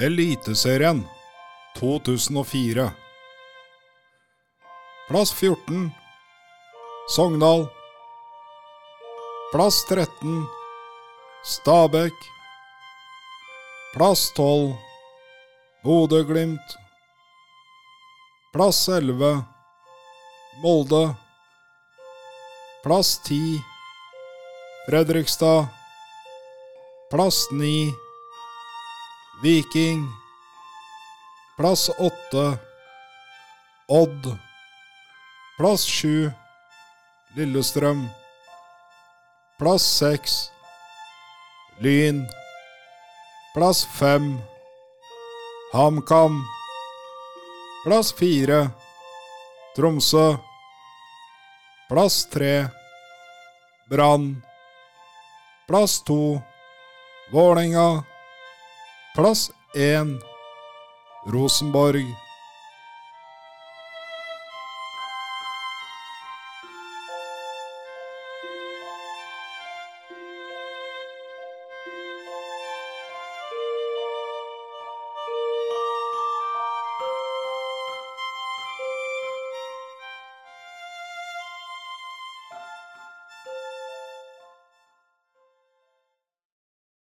Eliteserien 2004 Plass 14 Sogndal. Plass 13 Stabæk Plass 12 Bodø-Glimt. Plass 11 Molde. Plass 10 Fredrikstad. Plass 9 Viking. Plass åtte, Odd. Plass sju, Lillestrøm. Plass seks, Lyn. Plass fem, HamKam. Plass fire, Tromsø. Plass tre, Brann. Plass to, Vålerenga Plass 1 Rosenborg